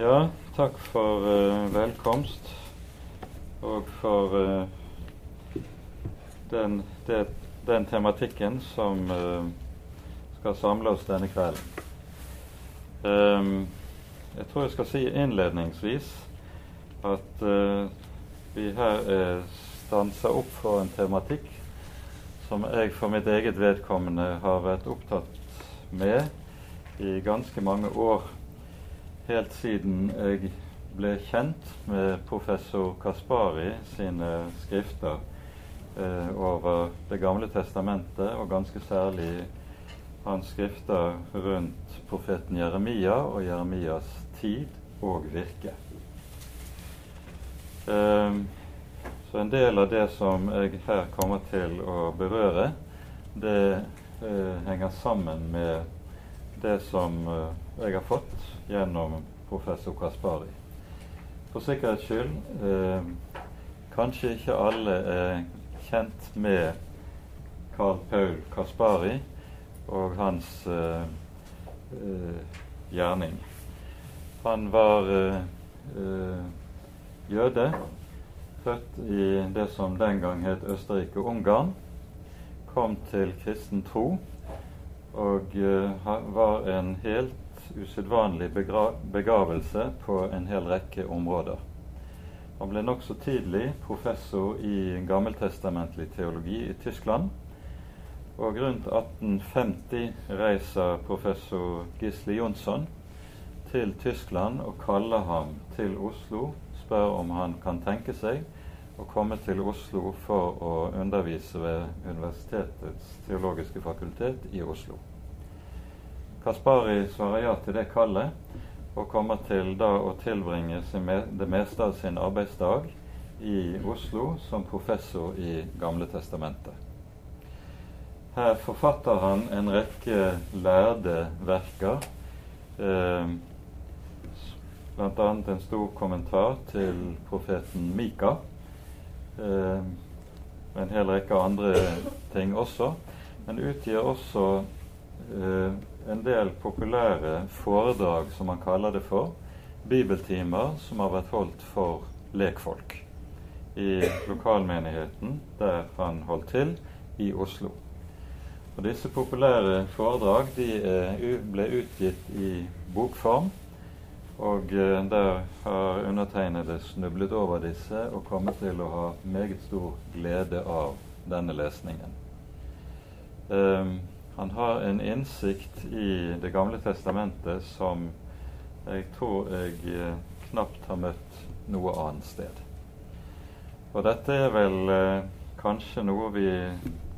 Ja, takk for uh, velkomst og for uh, den, det, den, tematikken som uh, skal samle oss denne kvelden. Um, jeg tror jeg skal si innledningsvis at vi her er stansa opp for en tematikk som jeg for mitt eget vedkommende har vært opptatt med i ganske mange år helt siden jeg ble kjent med professor Kaspari sine skrifter eh, over Det gamle testamentet, og ganske særlig hans skrifter rundt profeten Jeremia og Jeremias tid og virke. Eh, så en del av det som jeg her kommer til å berøre, det eh, henger sammen med det som eh, jeg har fått gjennom professor Kaspari. For sikkerhets skyld eh, kanskje ikke alle er kjent med Carl Paul Kaspari og hans eh, eh, gjerning. Han var eh, eh, jøde, født i det som den gang het Østerrike-Ungarn. Kom til kristen tro og eh, var en helt usedvanlig begavelse på en hel rekke områder. Han ble nokså tidlig professor i gammeltestamentlig teologi i Tyskland. Og rundt 1850 reiser professor Gisle Jonsson til Tyskland og kaller ham til Oslo, spør om han kan tenke seg å komme til Oslo for å undervise ved Universitetets teologiske fakultet i Oslo. Kaspari svarer ja til det kallet, og kommer til da å tilbringe det meste av sin arbeidsdag i Oslo som professor i Gamle testamentet. Her forfatter han en rekke lærde verker, eh, bl.a. en stor kommentar til profeten Mika. Eh, en hel rekke andre ting også, men utgir også eh, en del populære foredrag, som han kaller det for, bibeltimer som har vært holdt for lekfolk i lokalmenigheten der han holdt til i Oslo. Og Disse populære foredrag de ble utgitt i bokform, og eh, der har undertegnede snublet over disse og kommet til å ha meget stor glede av denne lesningen. Um, han har en innsikt i Det gamle testamentet som jeg tror jeg eh, knapt har møtt noe annet sted. Og dette er vel eh, kanskje noe vi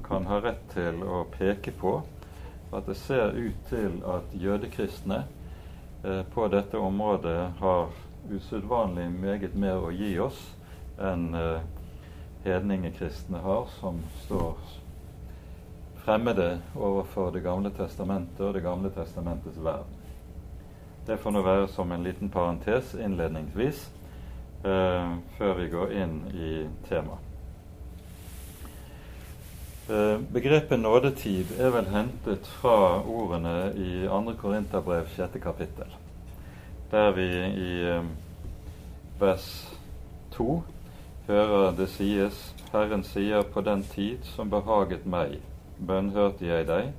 kan ha rett til å peke på. At det ser ut til at jødekristne eh, på dette området har usedvanlig meget mer å gi oss enn hedningekristne har, som står fremmede overfor Det gamle testamentet og Det gamle testamentets verden. Det får nå være som en liten parentes innledningsvis eh, før vi går inn i temaet. Eh, begrepet nådetid er vel hentet fra ordene i 2. Korinterbrev 6. kapittel, der vi i eh, vers 2 hører det sies Herren sier på den tid som behaget meg, bønnhørte jeg deg.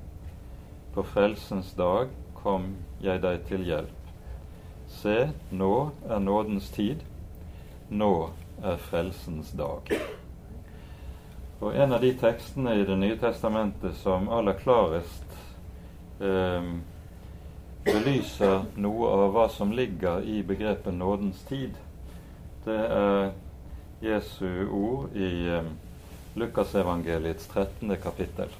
På frelsens dag kom jeg deg til hjelp. Se, nå er nådens tid. Nå er frelsens dag. Og En av de tekstene i Det nye testamentet som aller klarest eh, belyser noe av hva som ligger i begrepet nådens tid, det er Jesu ord i eh, Lukasevangeliets 13. kapittel.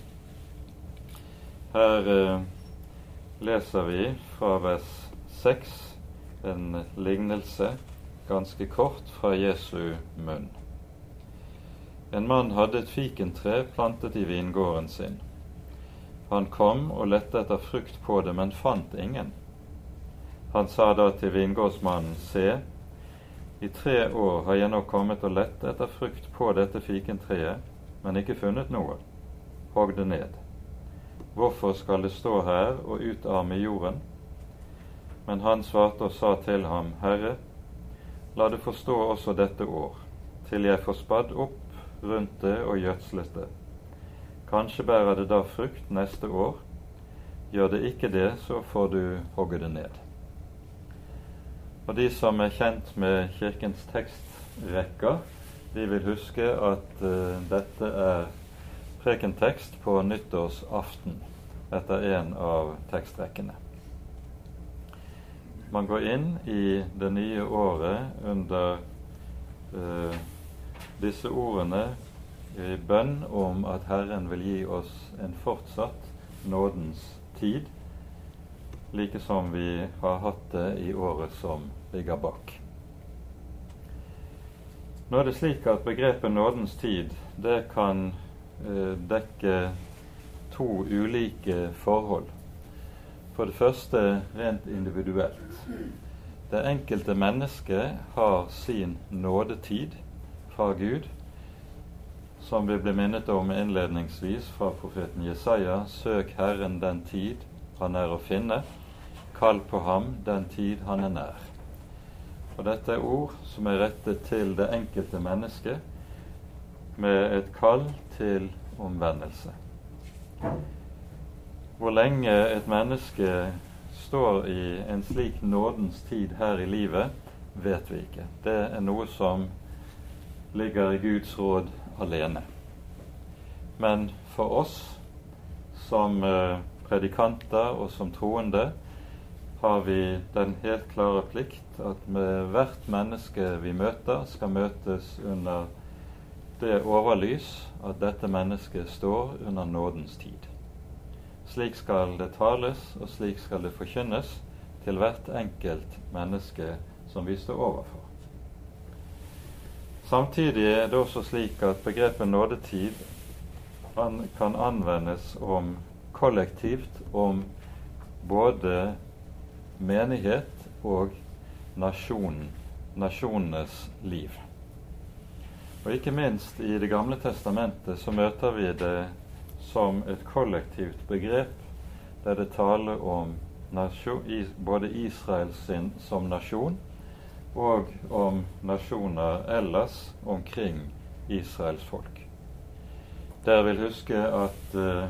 Her eh, leser vi fra vers 6 en lignelse, ganske kort, fra Jesu munn. En mann hadde et fikentre plantet i vingården sin. Han kom og lette etter frukt på det, men fant ingen. Han sa da til vingårdsmannen, se, i tre år har jeg nå kommet og lett etter frukt på dette fikentreet, men ikke funnet noe. Hogg det ned. Hvorfor skal det stå her og utarme jorden? Men han svarte og sa til ham, Herre, la det forstå også dette år, til jeg får spadd opp rundt det og gjødslet det. Kanskje bærer det da frukt neste år. Gjør det ikke det, så får du hogge det ned. Og De som er kjent med Kirkens tekstrekker, de vil huske at uh, dette er prekentekst på nyttårsaften etter en av tekstrekkene. Man går inn i det nye året under uh, disse ordene i bønn om at Herren vil gi oss en fortsatt nådens tid, like som vi har hatt det i året som ligger bak. Nå er det slik at begrepet nådens tid det kan eh, dekke to ulike forhold. For det første rent individuelt. Det enkelte mennesket har sin nådetid fra Gud som vi ble minnet om innledningsvis fra profeten Jesaja, søk Herren den tid han er å finne, kall på ham den tid han er nær. Og Dette er ord som er rettet til det enkelte mennesket, med et kall til omvendelse. Hvor lenge et menneske står i en slik nådens tid her i livet, vet vi ikke. Det er noe som ligger i Guds råd alene. Men for oss som eh, predikanter og som troende har vi den helt klare plikt at med hvert menneske vi møter, skal møtes under det overlys at dette mennesket står under nådens tid. Slik skal det tales, og slik skal det forkynnes til hvert enkelt menneske som vi står overfor. Samtidig er det også slik at begrepet nådetid kan anvendes om kollektivt om både menighet og nasjonen, nasjonenes liv. Og ikke minst i Det gamle testamentet så møter vi det som et kollektivt begrep, der det taler om nasjon, både Israel sin som nasjon og om nasjoner ellers omkring Israels folk. Dere vil huske at uh,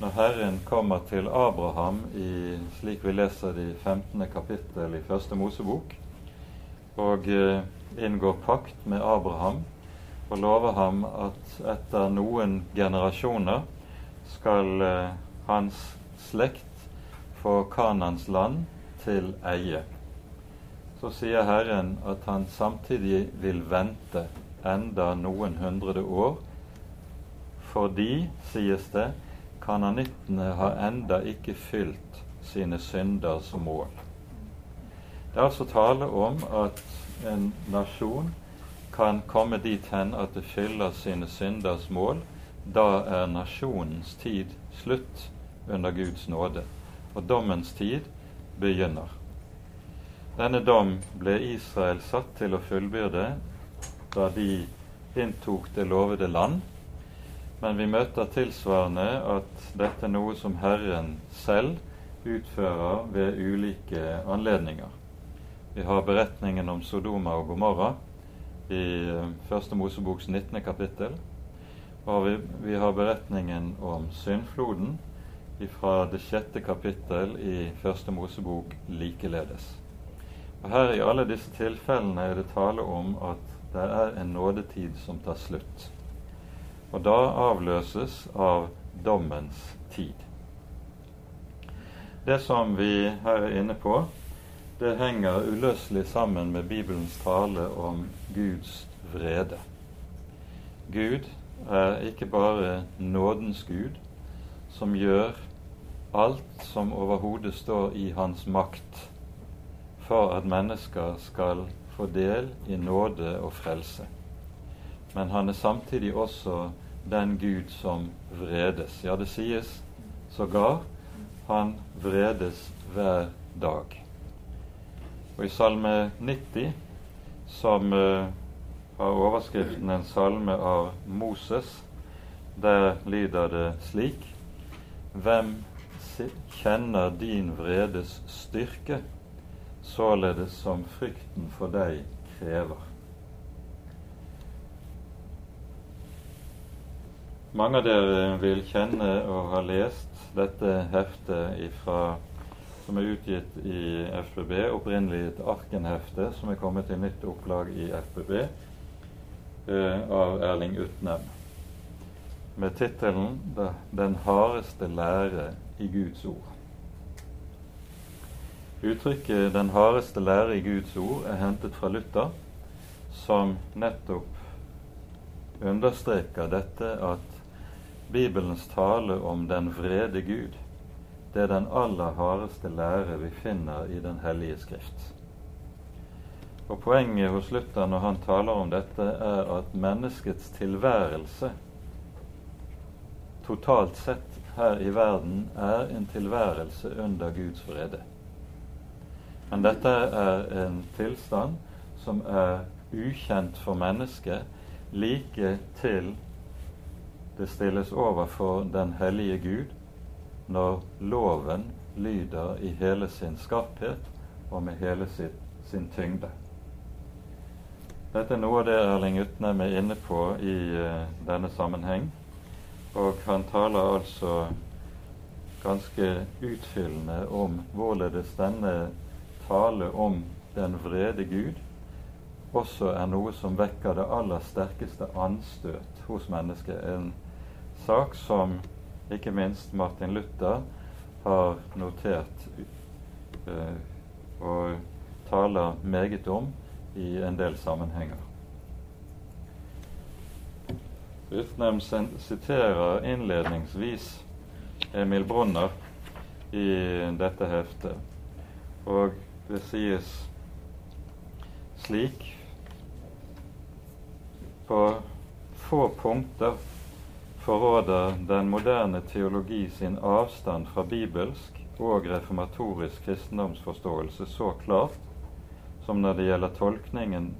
når Herren kommer til Abraham i slik vi leser det i 15. kapittel i Første Mosebok, og uh, inngår pakt med Abraham og lover ham at etter noen generasjoner skal uh, hans slekt få Kanans land til eie så sier Herren at han samtidig vil vente enda noen hundre år, fordi, sies det, kananittene har enda ikke fylt sine synders mål. Det er altså tale om at en nasjon kan komme dit hen at det fyller sine synders mål. Da er nasjonens tid slutt under Guds nåde, og dommens tid begynner. Denne dom ble Israel satt til å fullbyrde da de inntok det lovede land. Men vi møter tilsvarende at dette er noe som Herren selv utfører ved ulike anledninger. Vi har beretningen om Sodoma og Gomorra i eh, Første Moseboks 19. kapittel. Og vi, vi har beretningen om syndfloden fra det sjette kapittel i Første Mosebok likeledes. Og Her i alle disse tilfellene er det tale om at det er en nådetid som tar slutt. Og da avløses av dommens tid. Det som vi her er inne på, det henger uløselig sammen med Bibelens tale om Guds vrede. Gud er ikke bare nådens Gud, som gjør alt som overhodet står i hans makt for at mennesker skal få del i nåde og frelse. Men han er samtidig også den Gud som vredes. Ja, det sies sågar han vredes hver dag. Og i Salme 90, som uh, har overskriften en salme av Moses, der lyder det slik Hvem kjenner din vredes styrke? således som frykten for deg krever. Mange av dere vil kjenne og ha lest dette heftet ifra, som er utgitt i FBB, opprinnelig et Arken-hefte som er kommet i nytt opplag i FBB eh, av Erling Utnem med tittelen 'Den hardeste lære i Guds ord'. Uttrykket 'den hardeste lære i Guds ord' er hentet fra Luther, som nettopp understreker dette at Bibelens tale om den vrede Gud, det er den aller hardeste lære vi finner i Den hellige skrift. Og Poenget hos Luther når han taler om dette, er at menneskets tilværelse totalt sett her i verden er en tilværelse under Guds vrede. Men dette er en tilstand som er ukjent for mennesket like til det stilles overfor den hellige Gud når loven lyder i hele sin skarphet og med hele sitt, sin tyngde. Dette er noe av det Erling Utnem er inne på i uh, denne sammenheng. Og han taler altså ganske utfyllende om hvorledes denne tale om den vrede Gud også er noe som vekker det aller sterkeste anstøt hos mennesket. En sak som ikke minst Martin Luther har notert uh, og taler meget om i en del sammenhenger. Utnem siterer innledningsvis Emil Brunner i dette heftet, og det sies slik På få punkter forråder den moderne teologi sin avstand fra bibelsk og reformatorisk kristendomsforståelse så klart som når det gjelder tolkningen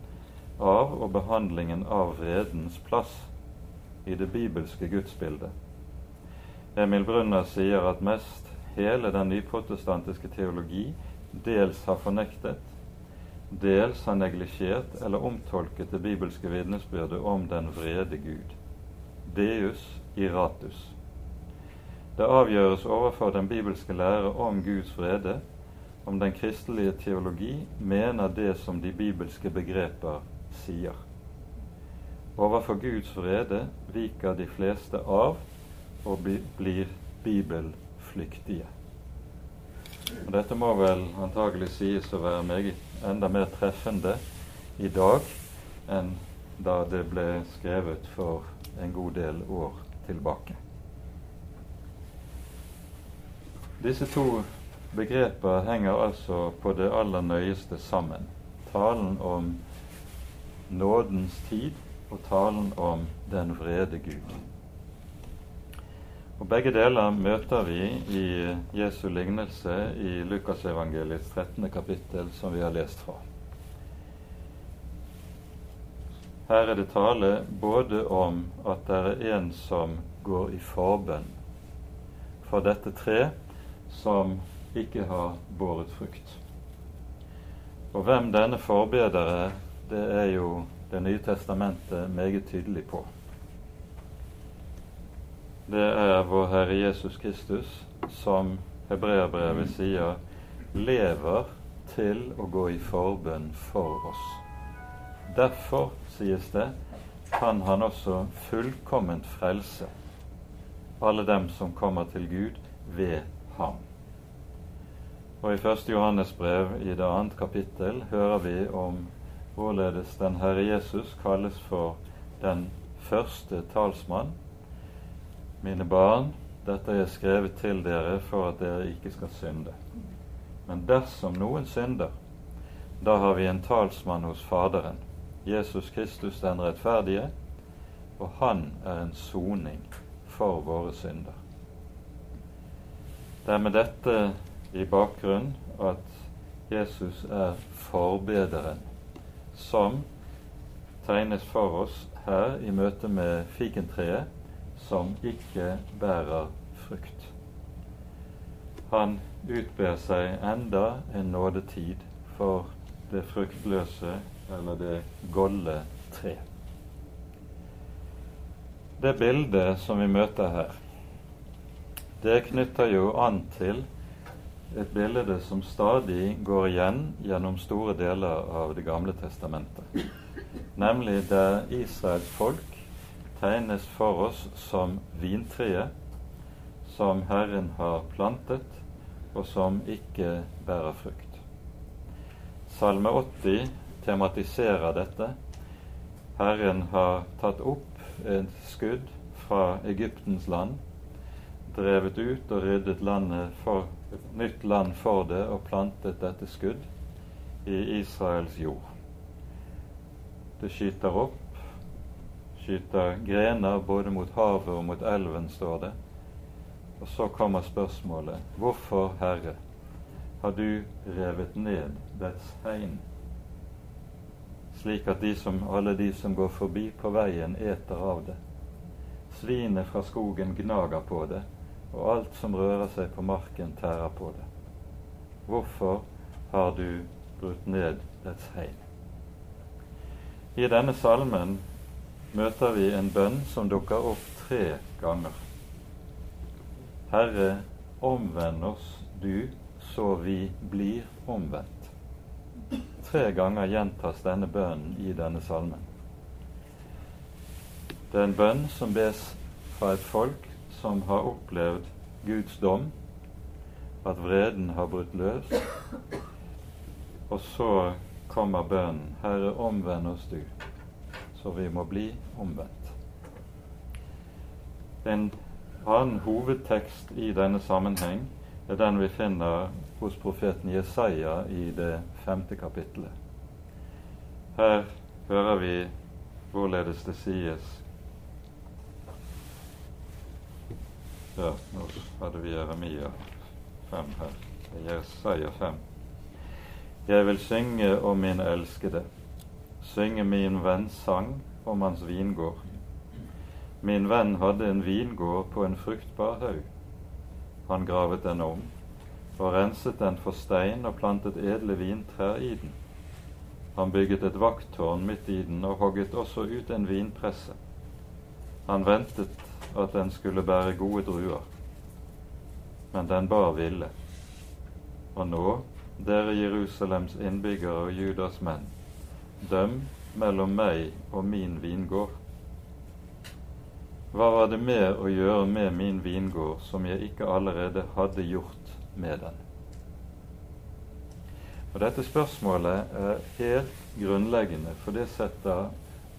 av og behandlingen av vredens plass i det bibelske gudsbildet. Emil Brunner sier at mest hele den nyprotestantiske teologi dels har fornektet, dels har neglisjert eller omtolket det bibelske vitnesbyrdet om den vrede Gud. Deus iratus. Det avgjøres overfor den bibelske lære om Guds vrede om den kristelige teologi mener det som de bibelske begreper sier. Overfor Guds vrede viker de fleste av og blir bibelflyktige. Og Dette må vel antagelig sies å være meget, enda mer treffende i dag enn da det ble skrevet for en god del år tilbake. Disse to begreper henger altså på det aller nøyeste sammen. Talen om nådens tid og talen om den vrede Gud. Og Begge deler møter vi i Jesu lignelse i Lukasevangeliets 13. kapittel, som vi har lest fra. Her er det tale både om at det er en som går i forbønn for dette tre som ikke har båret frukt. Og hvem denne forbeder er, det er jo Det nye testamentet meget tydelig på. Det er vår Herre Jesus Kristus som hebreerbrevet sier lever til å gå i forbønn for oss. Derfor, sies det, kan han også fullkomment frelse alle dem som kommer til Gud ved ham. Og i 1. Johannes brev i det annet kapittel hører vi om hvorledes den Herre Jesus kalles for den første talsmann. Mine barn, dette er skrevet til dere for at dere ikke skal synde. Men dersom noen synder, da har vi en talsmann hos Faderen, Jesus Kristus den rettferdige, og han er en soning for våre synder. Det er med dette i bakgrunn at Jesus er forbederen, som tegnes for oss her i møte med fikentreet, som ikke bærer frukt. Han utber seg enda en nådetid for det fruktløse eller det golde tre. Det bildet som vi møter her, det knytter jo an til et bilde som stadig går igjen gjennom store deler av Det gamle testamentet, nemlig der Israels folk tegnes for oss som vintreet som Herren har plantet, og som ikke bærer frukt. Salme 80 tematiserer dette. Herren har tatt opp et skudd fra Egyptens land, drevet ut og ryddet for, nytt land for det og plantet dette skudd i Israels jord. Det skyter opp, skyter grener både mot havet og mot elven, står det. Og så kommer spørsmålet hvorfor, Herre, har du revet ned dets hegn? Slik at de som, alle de som går forbi på veien, eter av det. Svinet fra skogen gnager på det, og alt som rører seg på marken, tærer på det. Hvorfor har du brutt ned dets hegn? I denne salmen møter vi en bønn som dukker opp tre ganger. Herre, omvend oss du, så vi blir omvendt. Tre ganger gjentas denne bønnen i denne salmen. Det er en bønn som bes fra et folk som har opplevd Guds dom, at vreden har brutt løs. Og så kommer bønnen 'Herre, omvend oss du', så vi må bli omvendt. En annen hovedtekst i denne sammenheng er den vi finner hos profeten Jesaja i det femte kapittelet. Her hører vi hvorledes det sies Ja, nå hadde vi Jeremia 5 her. Jesaja 5. Jeg vil synge om min elskede, synge min venns sang om hans vingård. Min venn hadde en vingård på en fruktbar haug. Han gravet den om og renset den for stein og plantet edle vintrær i den. Han bygget et vakttårn midt i den og hogget også ut en vinpresse. Han ventet at den skulle bære gode druer, men den bar ville. Og nå, dere Jerusalems innbyggere og Judas menn, døm mellom meg og min vingård. Hva var det mer å gjøre med min vingård som jeg ikke allerede hadde gjort med den. Og Dette spørsmålet er helt grunnleggende, for det setter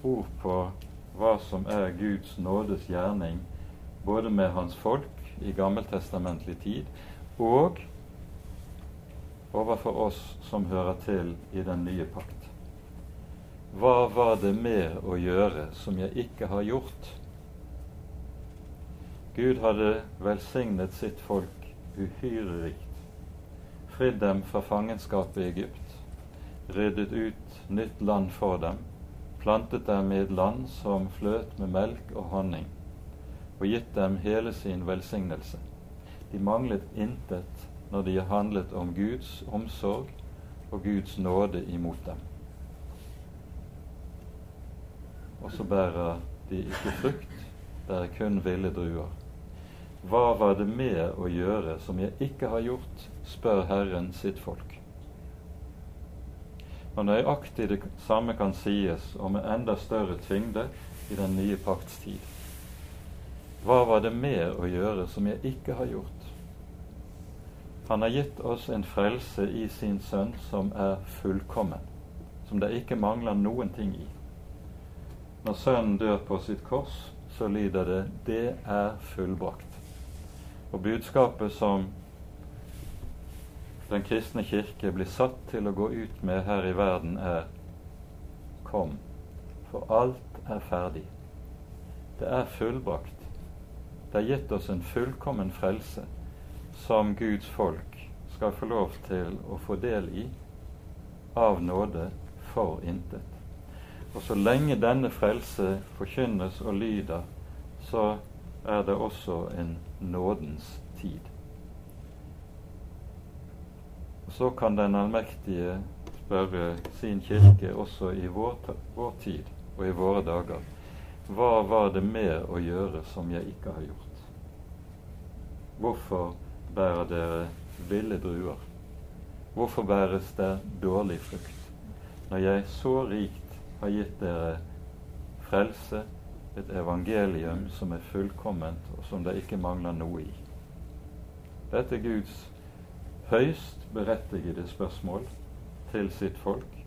ord på hva som er Guds nådes gjerning både med hans folk i gammeltestamentlig tid og overfor oss som hører til i den nye pakt. Hva var det mer å gjøre som jeg ikke har gjort? Gud hadde velsignet sitt folk uhyre rikt. Fridd dem fra fangenskapet i Egypt, ryddet ut nytt land for dem, plantet dem i et land som fløt med melk og honning, og gitt dem hele sin velsignelse. De manglet intet når de handlet om Guds omsorg og Guds nåde imot dem. Og så bærer de ikke frukt, bærer kun ville druer. Hva var det med å gjøre som jeg ikke har gjort, spør Herren sitt folk. Og nøyaktig det samme kan sies, og med enda større tyngde, i den nye pakts tid. Hva var det med å gjøre som jeg ikke har gjort? Han har gitt oss en frelse i sin sønn som er fullkommen, som det ikke mangler noen ting i. Når Sønnen dør på sitt kors, så lyder det 'Det er fullbrakt'. Og budskapet som Den kristne kirke blir satt til å gå ut med her i verden, er Kom, for alt er ferdig. Det er fullbrakt. Det er gitt oss en fullkommen frelse som Guds folk skal få lov til å få del i av nåde for intet. Og så lenge denne frelse forkynnes og lyder, så er det også en nådens tid. Så kan den allmektige spørre sin kirke også i vår, vår tid og i våre dager hva var det mer å gjøre som jeg ikke har gjort? Hvorfor bærer dere ville druer? Hvorfor bæres det dårlig frukt? Når jeg så rikt har gitt dere frelse, et evangelium som er fullkomment, og som det ikke mangler noe i. Dette er Guds høyst berettigede spørsmål til sitt folk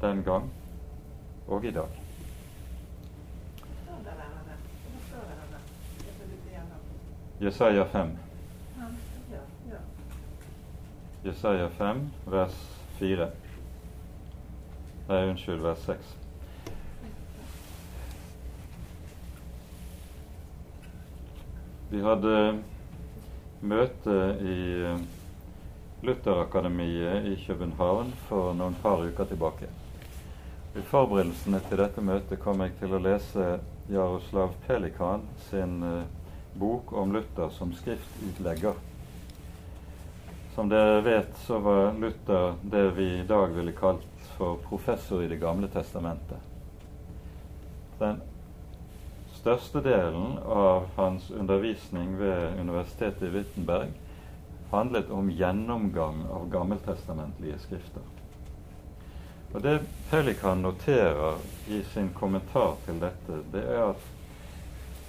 den gang og i dag. Jesaja 5. Jesaja 5, vers 4. Nei, unnskyld, vers 6. Vi hadde møte i eh, Lutherakademiet i København for noen par uker tilbake. I forberedelsene til dette møtet kom jeg til å lese Jaroslav Pelikan sin uh, bok om Luther som skriftutlegger. Som dere vet, så var Luther det vi i dag ville kalt for professor i Det gamle testamentet. Den Størstedelen av hans undervisning ved universitetet i Wittenberg handlet om gjennomgang av gammeltestamentlige skrifter. Og Det Pelikan noterer i sin kommentar til dette, det er at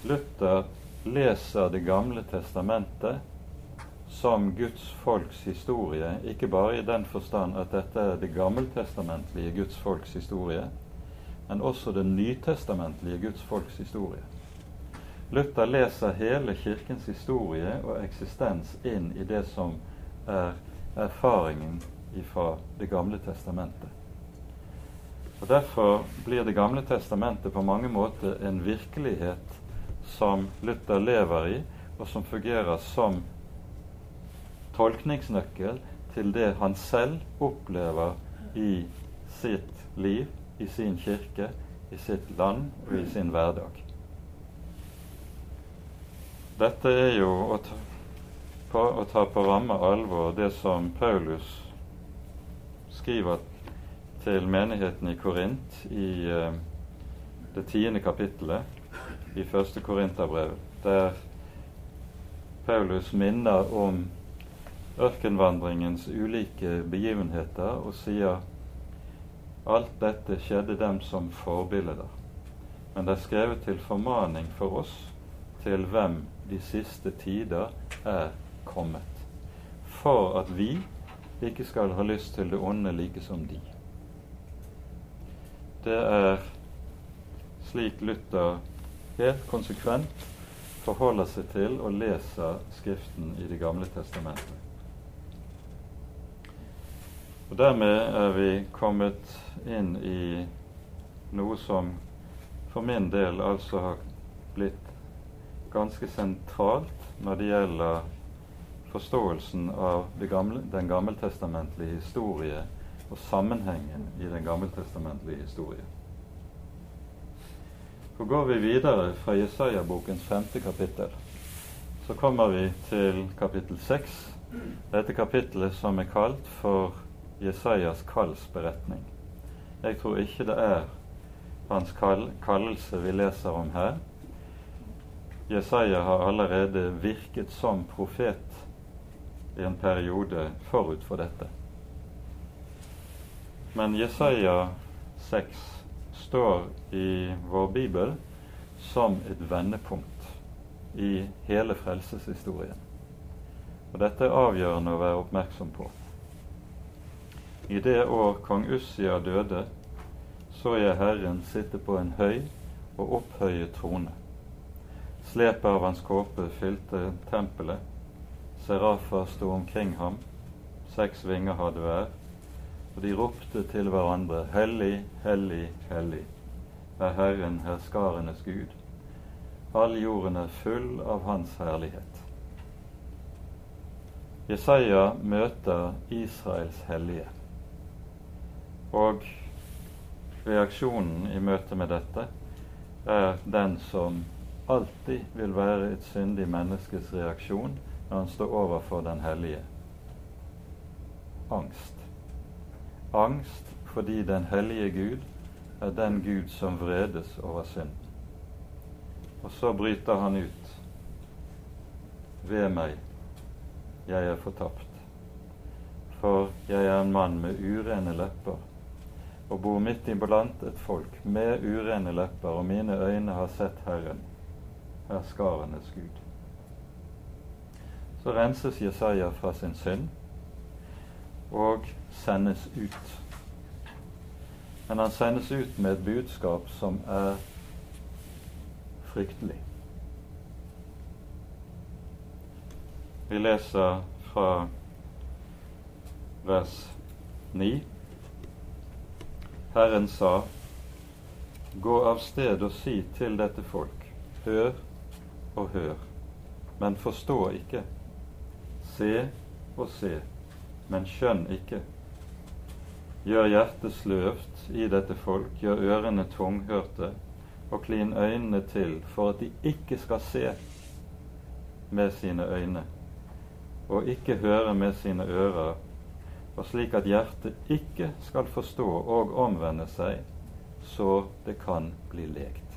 Luther leser Det gamle testamentet som Guds folks historie, ikke bare i den forstand at dette er det gammeltestamentlige Guds folks historie, men også det nytestamentlige Guds folks historie. Luther leser hele Kirkens historie og eksistens inn i det som er erfaringen fra Det gamle testamentet. Og Derfor blir Det gamle testamentet på mange måter en virkelighet som Luther lever i, og som fungerer som tolkningsnøkkel til det han selv opplever i sitt liv i sin kirke, i sitt land og i sin hverdag. Dette er jo å ta på, å ta på ramme alvor det som Paulus skriver til menigheten i Korint i uh, det tiende kapittelet i første Korinterbrev, der Paulus minner om ørkenvandringens ulike begivenheter og sier Alt dette skjedde dem som forbilder. Men det er skrevet til formaning for oss, til hvem de siste tider er kommet. For at vi ikke skal ha lyst til det onde like som de. Det er slik Luther helt konsekvent forholder seg til og leser Skriften i Det gamle testamentet. Og Dermed er vi kommet inn i noe som for min del altså har blitt ganske sentralt når det gjelder forståelsen av gamle, den gammeltestamentlige historie og sammenhengen i den gammeltestamentlige historie. Så Går vi videre fra Jesaja-bokens femte kapittel, så kommer vi til kapittel seks. Dette kapittelet som er kalt for Jesajas kallsberetning. Jeg tror ikke det er hans kall, kallelse vi leser om her. Jesaja har allerede virket som profet i en periode forut for dette. Men Jesaja 6 står i vår bibel som et vendepunkt i hele frelseshistorien. Og Dette er avgjørende å være oppmerksom på. I det år kong Ussia døde, så jeg Herren sitte på en høy og opphøyet trone. Slepet av hans kåpe fylte tempelet. Serafer sto omkring ham. Seks vinger hadde hver. Og de ropte til hverandre, Hellig, hellig, hellig er Herren herskarenes Gud. All jorden er full av Hans herlighet. Jesaja møter Israels hellige. Og reaksjonen i møte med dette er den som alltid vil være et syndig menneskes reaksjon når han står overfor den hellige. Angst. Angst fordi den hellige Gud er den Gud som vredes over synd. Og så bryter han ut. Ved meg, jeg er fortapt. For jeg er en mann med urene lepper og bor midt iblant et folk med urene lepper, og mine øyne har sett Herren, herskarenes Gud. Så renses Jesaja fra sin synd og sendes ut. Men han sendes ut med et budskap som er fryktelig. Vi leser fra vers 9. Herren sa, Gå av sted og si til dette folk, hør og hør, men forstå ikke. Se og se, men skjønn ikke. Gjør hjertet sløvt i dette folk, gjør ørene tunghørte, og klin øynene til for at de ikke skal se med sine øyne, og ikke høre med sine ører, og slik at hjertet ikke skal forstå og omvende seg, så det kan bli lekt.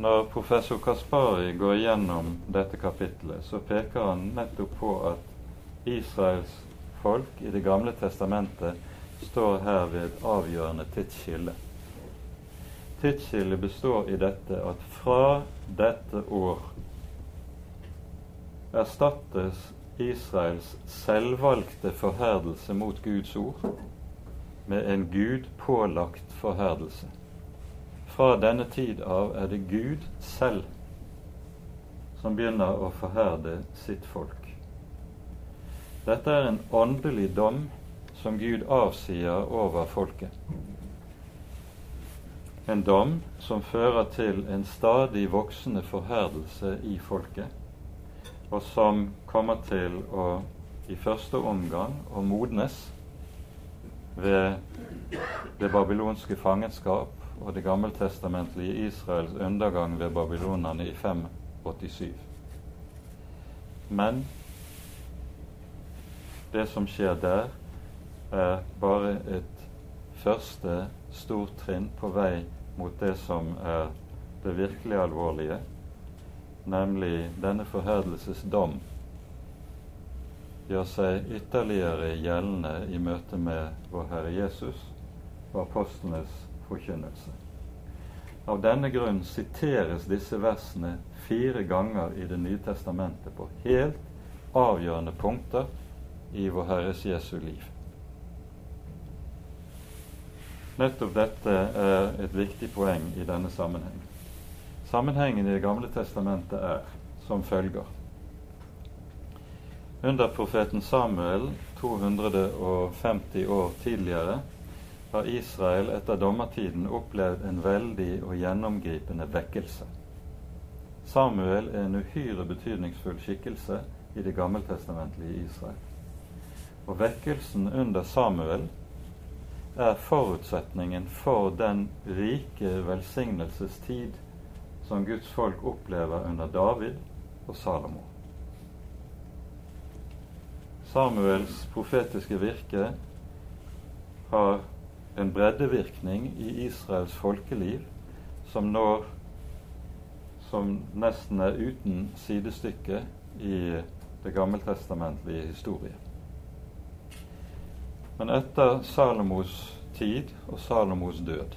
Når professor Kaspari går igjennom dette kapitlet, så peker han nettopp på at Israels folk i Det gamle testamentet står her ved avgjørende tidsskille. Tidsskillet består i dette at fra dette år erstattes Israels selvvalgte forherdelse mot Guds ord med en Gud pålagt forherdelse. Fra denne tid av er det Gud selv som begynner å forherde sitt folk. Dette er en åndelig dom som Gud avsier over folket. En dom som fører til en stadig voksende forherdelse i folket, og som kommer til å i første omgang å modnes ved det babylonske fangenskap og det gammeltestamentlige Israels undergang ved babylonerne i 587. Men det som skjer der, er bare et første stort trinn på vei mot det som er det virkelig alvorlige, nemlig denne forherdelses dom gjør seg ytterligere gjeldende i møte med vår Herre Jesus og apostlenes forkynnelse. Av denne grunn siteres disse versene fire ganger i Det nye testamentet på helt avgjørende punkter i vår Herres Jesu liv. Nettopp dette er et viktig poeng i denne sammenheng. Sammenhengen i Det gamle testamentet er som følger. Under profeten Samuel 250 år tidligere har Israel etter dommertiden opplevd en veldig og gjennomgripende vekkelse. Samuel er en uhyre betydningsfull skikkelse i det gammeltestamentlige Israel. Og vekkelsen under Samuel er forutsetningen for den rike velsignelsestid som Guds folk opplever under David og Salomo. Samuels profetiske virke har en breddevirkning i Israels folkeliv som når som nesten er uten sidestykke i det gammeltestamentlige historie. Men etter Salomos tid og Salomos død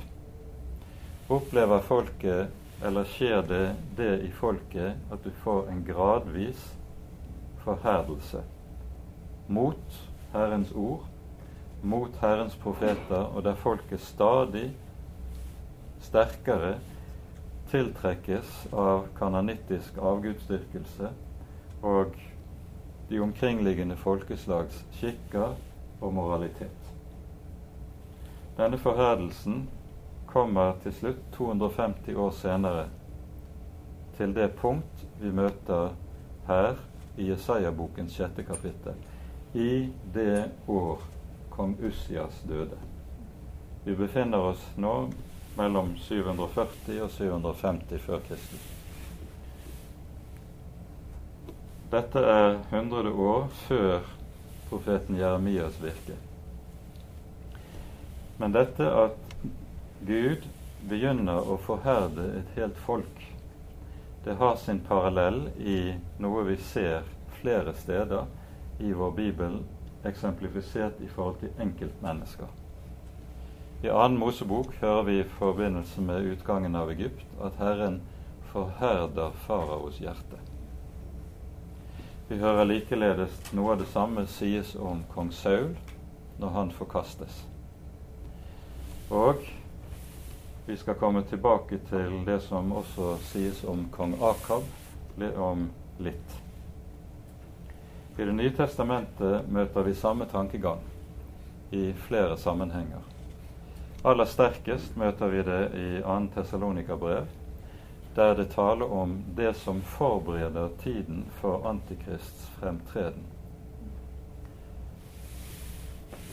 opplever folket, eller skjer det det i folket, at du får en gradvis forherdelse mot Herrens ord, mot Herrens profeter, og der folket stadig sterkere tiltrekkes av kanonittisk avgudsdyrkelse og de omkringliggende folkeslags skikker og moralitet. Denne forherdelsen kommer til slutt 250 år senere til det punkt vi møter her i Jesaja-bokens sjette kapittel. I det år kong Ussias døde. Vi befinner oss nå mellom 740 og 750 før Kristus. Dette er 100 år før profeten Jeremias virke. Men dette at Gud begynner å forherde et helt folk, det har sin parallell i noe vi ser flere steder i vår bibel, eksemplifisert i forhold til enkeltmennesker. I annen Mosebok hører vi i forbindelse med utgangen av Egypt at Herren forherder faraos hjerte. Vi hører likeledes noe av det samme sies om kong Saul når han forkastes. Og vi skal komme tilbake til det som også sies om kong Akab om litt. I Det nye testamentet møter vi samme tankegang i flere sammenhenger. Aller sterkest møter vi det i 2. Tessalonika-brev, der det taler om det som forbereder tiden for Antikrists fremtreden.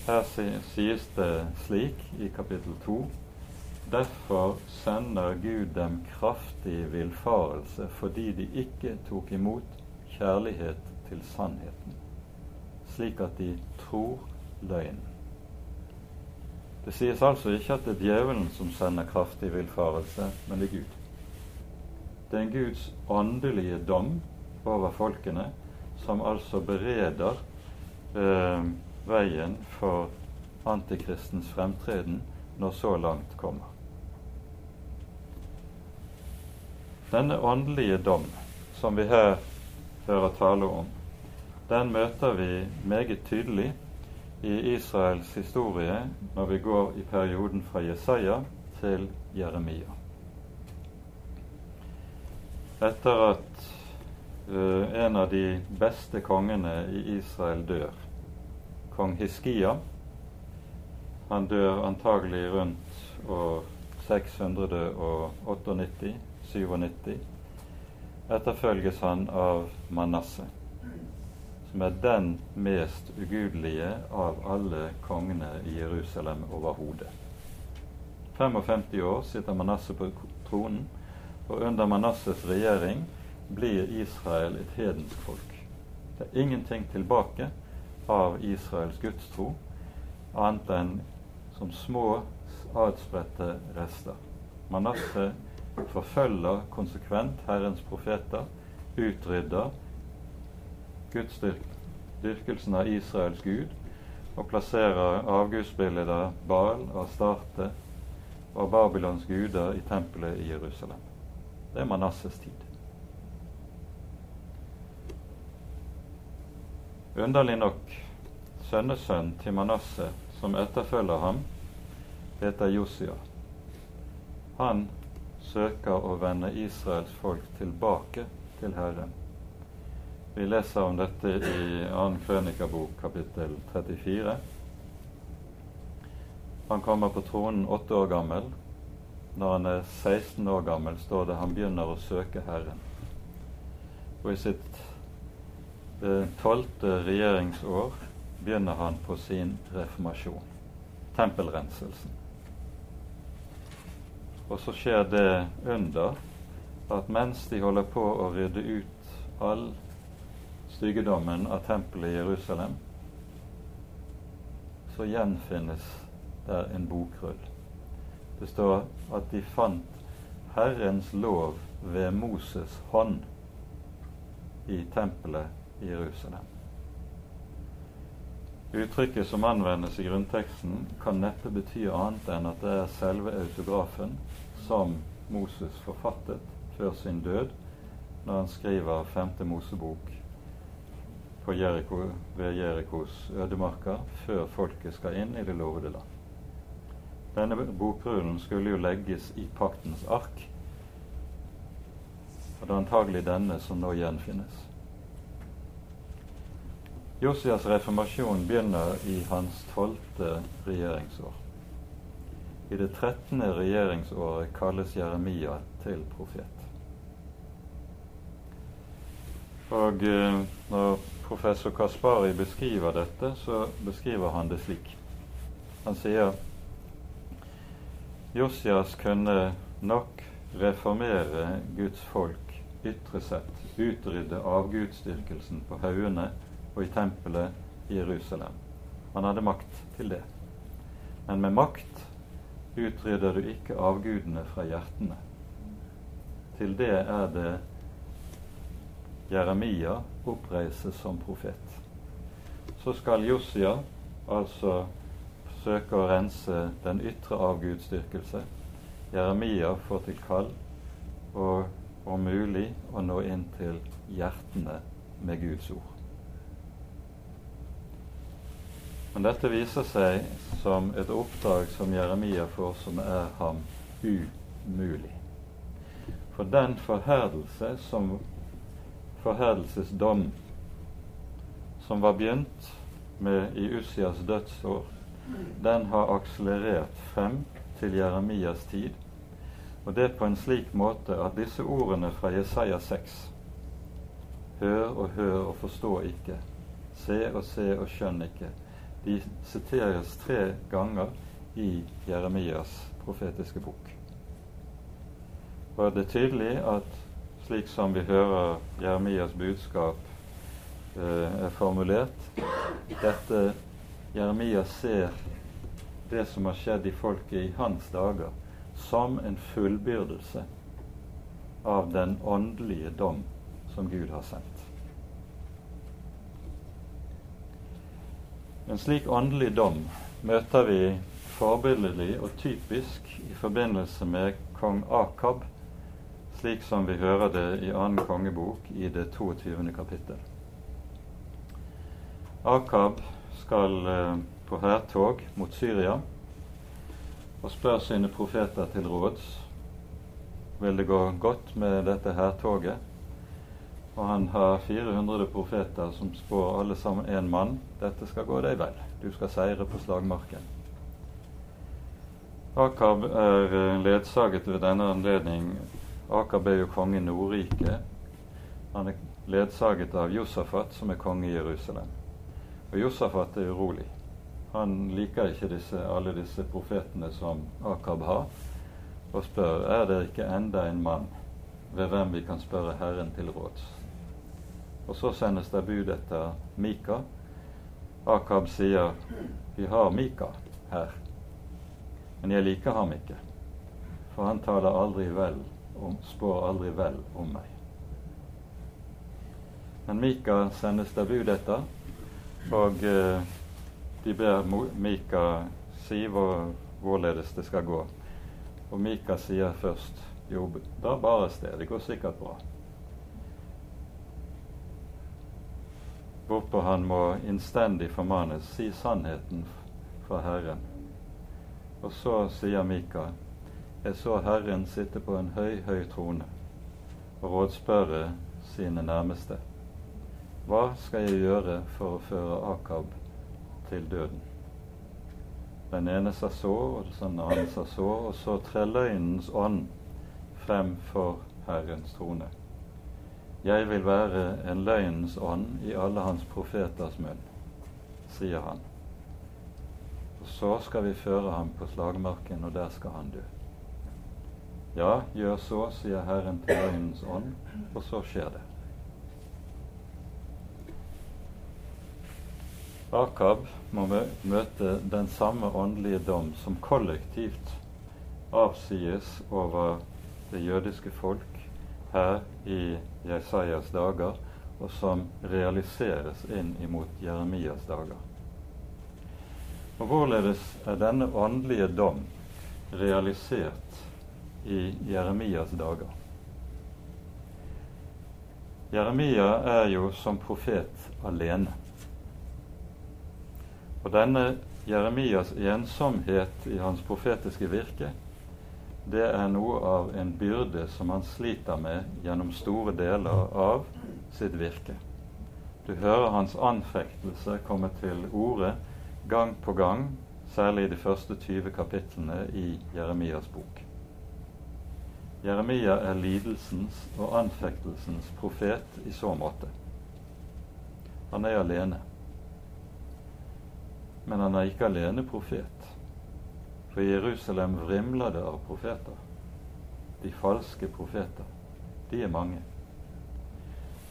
Her sies det slik i kapittel 2.: Derfor sender Gud dem kraftig villfarelse fordi de ikke tok imot kjærlighet til sannheten, slik at de tror løgnen. Det sies altså ikke at det er djevelen som sender kraftig villfarelse, men det er Gud. Det er en Guds åndelige dom over folkene, som altså bereder eh, veien for antikristens fremtreden når så langt kommer. Denne åndelige dom, som vi her hører tale om, den møter vi meget tydelig i Israels historie når vi går i perioden fra Jesaja til Jeremia. Etter at uh, en av de beste kongene i Israel dør, kong Hiskia Han dør antagelig rundt år 698-97. Etterfølges han av Manasseh som er den mest ugudelige av alle kongene i Jerusalem overhodet. 55 år sitter Manasseh på tronen, og under Manasses regjering blir Israel et hedensk folk. Det er ingenting tilbake av Israels gudstro annet enn som små adspredte rester. Manasseh forfølger konsekvent Herrens profeter, utrydder Guds dyrkelsen av Israels gud og plasserer avgudsbilder Baal, Astarte og Babylons guder i tempelet i Jerusalem. Det er Manasses tid. Underlig nok, sønnesønn til Manasseh, som etterfølger ham, heter Josia. Han søker å vende Israels folk tilbake til Herren vi leser om dette i 2. Krønikabok kapittel 34. Han kommer på tronen åtte år gammel. Når han er 16 år gammel, står det han begynner å søke Herren. Og i sitt eh, tolvte regjeringsår begynner han på sin reformasjon, tempelrenselsen. Og så skjer det under at mens de holder på å rydde ut all styggedommen av tempelet i Jerusalem, så gjenfinnes der en bokrull. Det står at de fant Herrens lov ved Moses hånd i tempelet i Jerusalem. Uttrykket som anvendes i grunnteksten, kan neppe bety annet enn at det er selve autografen som Moses forfattet før sin død, når han skriver 5. Mosebok Jericho, ved Jerikos ødemarker før folket skal inn i det lovede land. Denne bokrullen skulle jo legges i paktens ark, og det er antagelig denne som nå gjenfinnes. Josias reformasjon begynner i hans tolvte regjeringsår. I det trettende regjeringsåret kalles Jeremia til profet. Og eh, når professor Kaspari beskriver dette, så beskriver han det slik. Han sier Josias kunne nok reformere Guds folk ytre sett, utrydde avgudsdyrkelsen på haugene og i tempelet i Jerusalem. Han hadde makt til det. Men med makt utrydder du ikke avgudene fra hjertene. Til det er det Jeremia oppreises som profet. Så skal Josia altså søke å rense den ytre avgudsdyrkelse. Jeremia får til kall og om mulig å nå inn til hjertene med Guds ord. Men dette viser seg som et oppdrag som Jeremia får, som er ham umulig. For den forherdelse som forherdelsesdom som var begynt med i Ussias dødsår, den har akselerert frem til Jeremias tid. Og det på en slik måte at disse ordene fra Jesaja 6 Hør og hør og forstå ikke. Se og se og skjønn ikke de siteres tre ganger i Jeremias profetiske bok. Og det er tydelig at slik som vi hører Jeremias budskap eh, er formulert dette Jeremias ser det som har skjedd i folket i hans dager, som en fullbyrdelse av den åndelige dom som Gud har sendt. En slik åndelig dom møter vi forbilledlig og typisk i forbindelse med kong Akab, slik som vi hører det i annen kongebok i det 22. kapittel. Akab skal eh, på hærtog mot Syria og spør sine profeter til råds. Vil det gå godt med dette hærtoget? Og han har 400 profeter som spår alle sammen én mann. Dette skal gå deg vel. Du skal seire på slagmarken. Akab er eh, ledsaget ved denne anledning. Akab er jo konge i Nordriket. Han er ledsaget av Josafat, som er konge i Jerusalem. Og Josafat er urolig. Han liker ikke disse, alle disse profetene som Akab har, og spør er det ikke enda en mann ved hvem vi kan spørre Herren til råds. Og så sendes det bud etter Mika. Akab sier, 'Vi har Mika her, men jeg liker ham ikke.' For han taler aldri vel om, spår aldri vel om meg. Men Mika sendes det bud etter, og eh, de ber Mika si hvor, hvorledes det skal gå. Og Mika sier først, 'Jo, da bare sted, det går sikkert bra'. Hvorpå han må innstendig formanes si sannheten for Herren. Og så sier Mika, jeg så Herren sitte på en høy, høy trone og rådspørre sine nærmeste. Hva skal jeg gjøre for å føre Akab til døden? Den ene sa så, og den andre sa så, og så trer løgnens ånd frem for Herrens trone. Jeg vil være en løgnens ånd i alle hans profeters munn, sier han. Og så skal vi føre ham på slagmarken, og der skal han dø. Ja, gjør så, sier Herren til løgnens ånd, og så skjer det. Akab må møte den samme åndelige dom som kollektivt avsies over det jødiske folk her i Jesajas dager, og som realiseres inn imot Jeremias dager. Og Hvorledes er denne åndelige dom realisert i Jeremias dager? Jeremia er jo som profet alene. Og denne Jeremias ensomhet i hans profetiske virke det er noe av en byrde som han sliter med gjennom store deler av sitt virke. Du hører hans anfektelse komme til orde gang på gang, særlig i de første 20 kapitlene i Jeremias bok. Jeremia er lidelsens og anfektelsens profet i så måte. Han er alene. Men han er ikke alene profet. For Jerusalem vrimler det av profeter. De falske profeter. De er mange.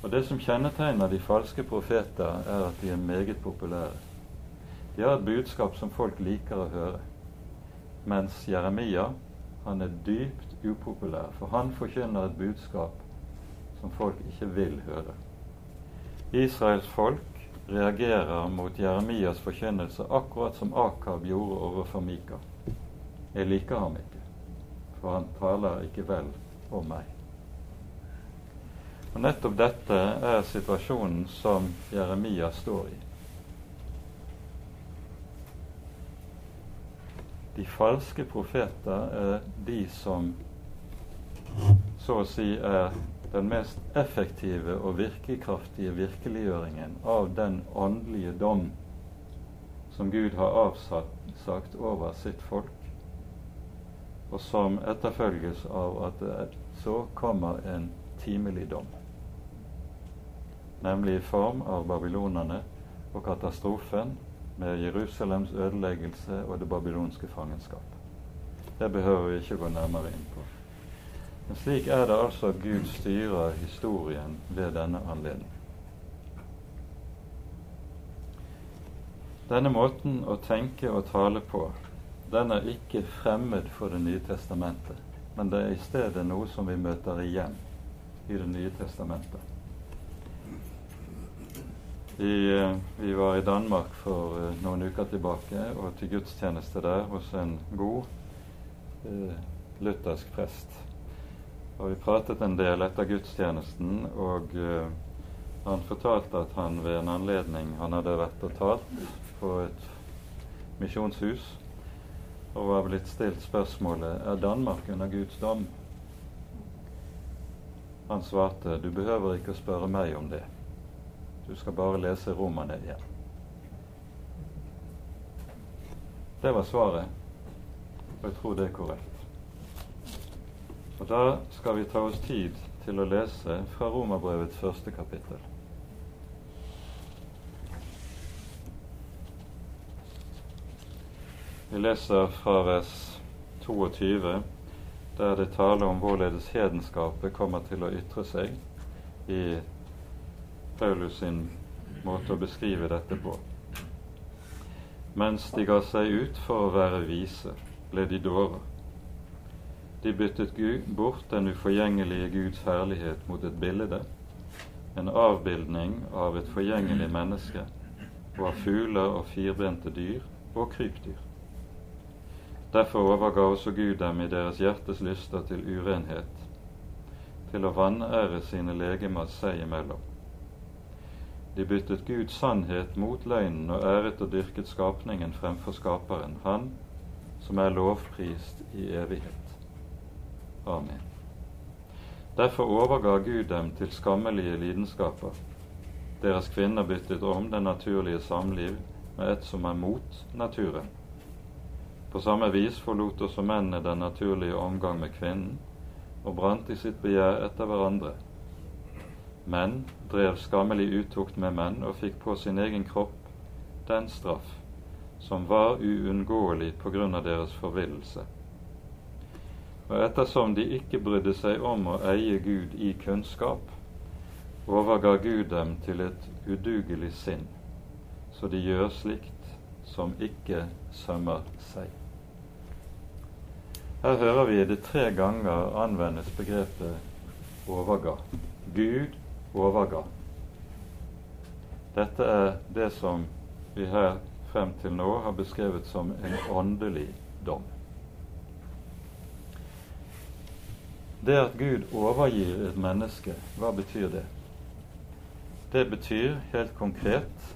Og Det som kjennetegner de falske profeter, er at de er meget populære. De har et budskap som folk liker å høre. Mens Jeremia han er dypt upopulær, for han forkynner et budskap som folk ikke vil høre. Israels folk reagerer mot Jeremias forkynnelse akkurat som Akab gjorde overfor Mika. Jeg liker ham ikke, for han taler ikke vel om meg. Og Nettopp dette er situasjonen som Jeremia står i. De falske profeter er de som så å si er den mest effektive og virkekraftige virkeliggjøringen av den åndelige dom som Gud har avsagt over sitt folk, og som etterfølges av at det så kommer en timelig dom nemlig i form av babylonerne og katastrofen med Jerusalems ødeleggelse og det babylonske fangenskap. Det behøver vi ikke gå nærmere inn på. Men slik er det altså at Gud styrer historien ved denne anledning. Denne måten å tenke og tale på, den er ikke fremmed for Det nye testamentet, men det er i stedet noe som vi møter igjen i Det nye testamentet. Vi, eh, vi, var i Danmark for uh, noen uker tilbake og til gudstjeneste der hos en god eh, luthersk prest. Og Vi pratet en del etter gudstjenesten, og eh, han fortalte at han ved en anledning han hadde vært og talt på et misjonshus, og var blitt stilt spørsmålet er Danmark under Guds dom. Han svarte du behøver ikke å spørre meg om det. Du skal bare lese Romerne igjen. Det var svaret, og jeg tror det er korrekt. Og Da skal vi ta oss tid til å lese fra Romerbrevets første kapittel. Vi leser fra vers 22, der det taler om hvorledes hedenskapet kommer til å ytre seg i Paulus sin måte å beskrive dette på. Mens de ga seg ut for å være vise, ble de dårer. De byttet bort den uforgjengelige Guds herlighet mot et bilde, en avbildning av et forgjengelig menneske, og av fugler og firbente dyr og krypdyr. Derfor overga også Gud dem i deres hjertes lyster til urenhet, til å vanære sine legemer seg imellom. De byttet Guds sannhet mot løgnen og æret og dyrket skapningen fremfor Skaperen, Han som er lovprist i evighet. Amen. Derfor overga Gud dem til skammelige lidenskaper. Deres kvinner byttet om det naturlige samliv med et som er mot naturen. På samme vis forlot også mennene den naturlige omgang med kvinnen og brant i sitt begjær etter hverandre Menn drev skammelig utukt med menn og fikk på sin egen kropp den straff som var uunngåelig på grunn av deres forvillelse. Og ettersom de ikke brydde seg om å eie Gud i kunnskap, overga Gud dem til et udugelig sinn, så de gjør slikt som ikke sømmer seg. Her hører vi det tre ganger anvendes begrepet overga. Gud overga. Dette er det som vi her frem til nå har beskrevet som en åndelig dom. Det at Gud overgir et menneske, hva betyr det? Det betyr helt konkret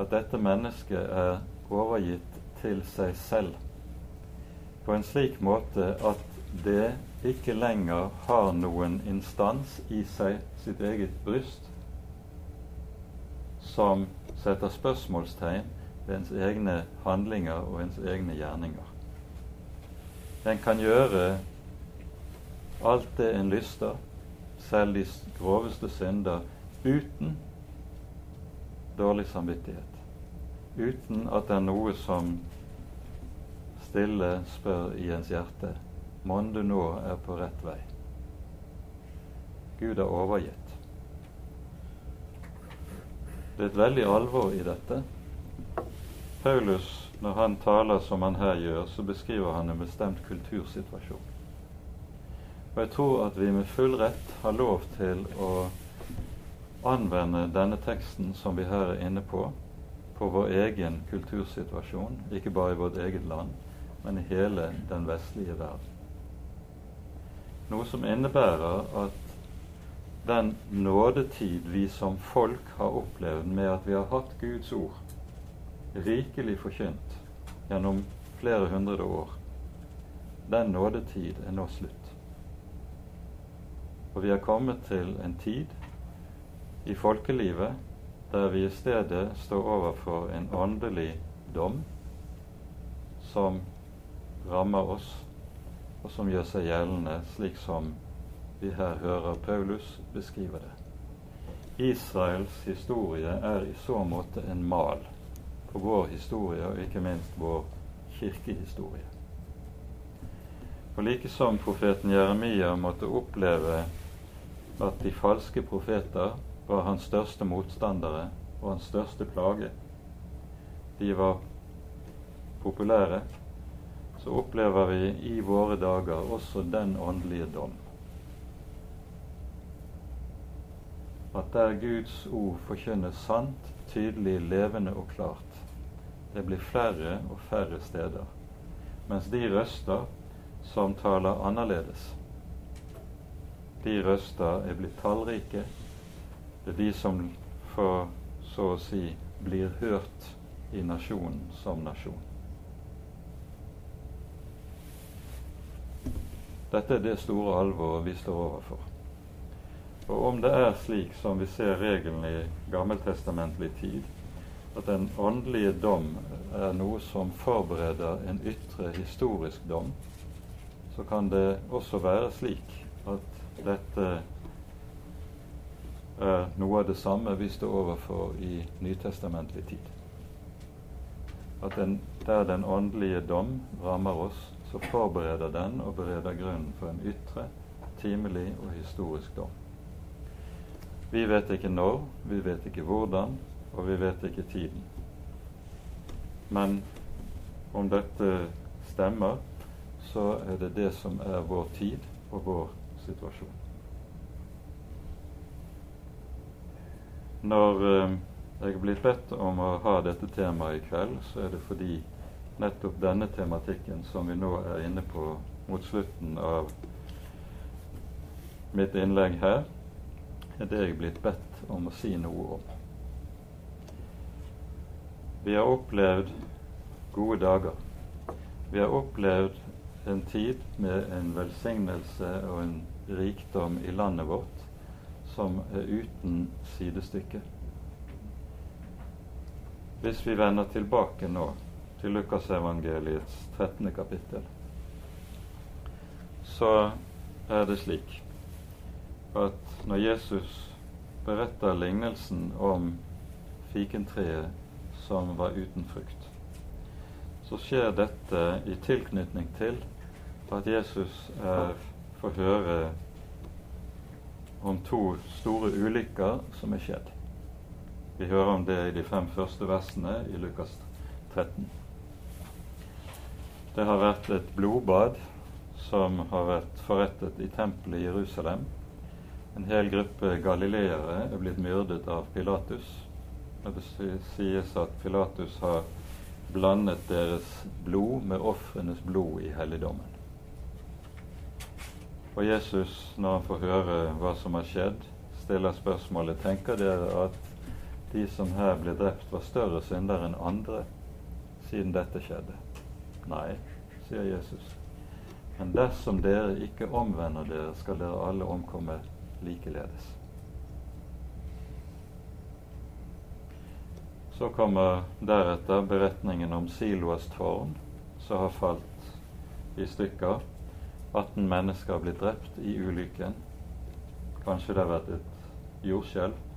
at dette mennesket er overgitt til seg selv på en slik måte at det ikke lenger har noen instans i seg, sitt eget bryst, som setter spørsmålstegn ved ens egne handlinger og ens egne gjerninger. En kan gjøre alt det en lyster, selv de groveste synder, uten dårlig samvittighet. Uten at det er noe som stille spør i ens hjerte Mon du nå er på rett vei. Gud er overgitt. Det er et veldig alvor i dette. Paulus, når han taler som han her gjør, så beskriver han en bestemt kultursituasjon. Og jeg tror at vi med full rett har lov til å anvende denne teksten som vi her er inne på, på vår egen kultursituasjon, ikke bare i vårt eget land, men i hele den vestlige verden. Noe som innebærer at den nådetid vi som folk har opplevd med at vi har hatt Guds ord rikelig forkynt gjennom flere hundre år, den nådetid er nå slutt. Og vi har kommet til en tid i folkelivet der vi i stedet står overfor en åndelig dom som rammer oss, og som gjør seg gjeldende slik som vi her hører Paulus beskrive det. Israels historie er i så måte en mal på vår historie, og ikke minst vår kirkehistorie. Og like som profeten Jeremia måtte oppleve at de falske profeter var hans største motstandere og hans største plage. De var populære, så opplever vi i våre dager også den åndelige dom. At der Guds ord forkynnes sant, tydelig, levende og klart, det blir flere og færre steder. Mens de røster som taler annerledes, de røster er blitt tallrike. Det er de som får så å si blir hørt i nasjonen som nasjon. Dette er det store alvoret vi står overfor. Og om det er slik som vi ser regelen i gammeltestamentlig tid, at den åndelige dom er noe som forbereder en ytre historisk dom, så kan det også være slik at dette er noe av det samme vi står overfor i nytestamentlig tid. At den, der den åndelige dom rammer oss, så forbereder den og bereder grunnen for en ytre, timelig og historisk dom. Vi vet ikke når, vi vet ikke hvordan, og vi vet ikke tiden. Men om dette stemmer, så er det det som er vår tid og vår situasjon. Når eh, jeg er blitt bedt om å ha dette temaet i kveld, så er det fordi nettopp denne tematikken som vi nå er inne på mot slutten av mitt innlegg her, er det jeg er blitt bedt om å si noe om. Vi har opplevd gode dager. Vi har opplevd en tid med en velsignelse og en rikdom i landet vårt som er uten sidestykke. Hvis vi vender tilbake nå til Lukasevangeliets 13. kapittel, så er det slik at når Jesus beretter lignelsen om fikentreet som var uten frukt, så skjer dette i tilknytning til at Jesus er, får høre om to store ulykker som er skjedd. Vi hører om det i de fem første versene i Lukas 13. Det har vært et blodbad som har vært forrettet i tempelet i Jerusalem. En hel gruppe galileere er blitt myrdet av Pilatus. Det sies at Pilatus har blandet deres blod med ofrenes blod i helligdommen. Og Jesus, når han får høre hva som har skjedd, stiller spørsmålet tenker dere at de som her ble drept, var større syndere enn andre siden dette skjedde. Nei, sier Jesus. Men dersom dere ikke omvender dere, skal dere alle omkomme likeledes. Så kommer deretter beretningen om Siloas tårn, som har falt i stykker. 18 mennesker har blitt drept i ulykken. Kanskje det har vært et jordskjelv.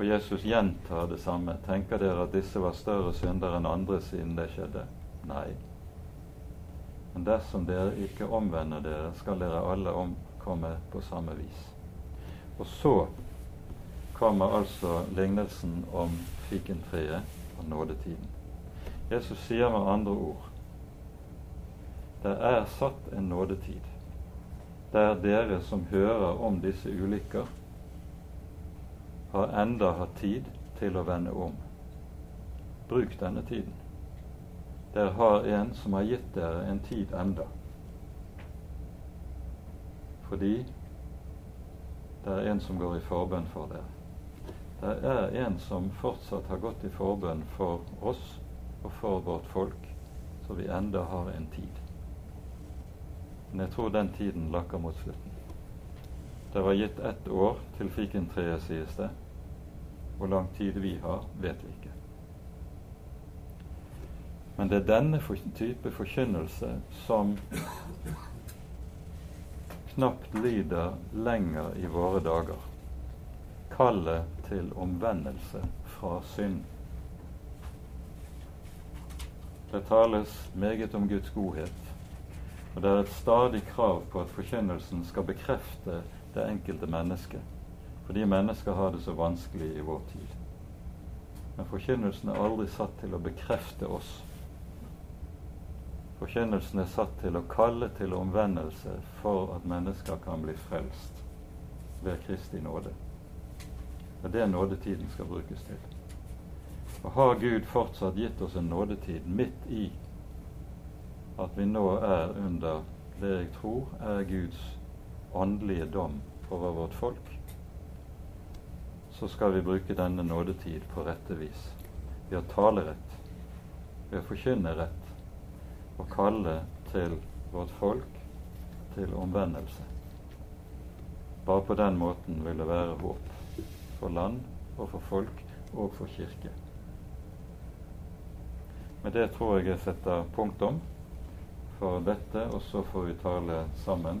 Og Jesus gjentar det samme. Tenker dere at disse var større syndere enn andre siden det skjedde? Nei. Men dersom dere ikke omvender dere, skal dere alle omkomme på samme vis. Og så kommer altså lignelsen om fikentreet og nådetiden. Jesus sier med andre ord det er satt en nådetid der dere som hører om disse ulykker, har enda hatt tid til å vende om. Bruk denne tiden. Dere har en som har gitt dere en tid enda. Fordi det er en som går i forbønn for dere. Det er en som fortsatt har gått i forbønn for oss og for vårt folk, så vi enda har en tid. Men jeg tror den tiden lakker mot slutten. Det var gitt ett år til fikentreet, sies det. Hvor lang tid vi har, vet vi ikke. Men det er denne type forkynnelse som knapt lyder lenger i våre dager. Kallet til omvendelse fra synd. Det tales meget om Guds godhet, og det er et stadig krav på at forkynnelsen skal bekrefte det enkelte mennesket, fordi mennesker har det så vanskelig i vår tid. Men forkynnelsen er aldri satt til å bekrefte oss. Forkynnelsen er satt til å kalle til omvendelse for at mennesker kan bli frelst ved Kristi nåde. Og Det er det nådetiden skal brukes til. Og har Gud fortsatt gitt oss en nådetid midt i at vi nå er under det jeg tror er Guds åndelige dom over vårt folk, så skal vi bruke denne nådetid på rette vis. Ved å tale rett, ved å og kalle til vårt folk til omvendelse. Bare på den måten vil det være håp for land og for folk og for kirke. Med det tror jeg jeg setter punktum for dette, og så får vi tale sammen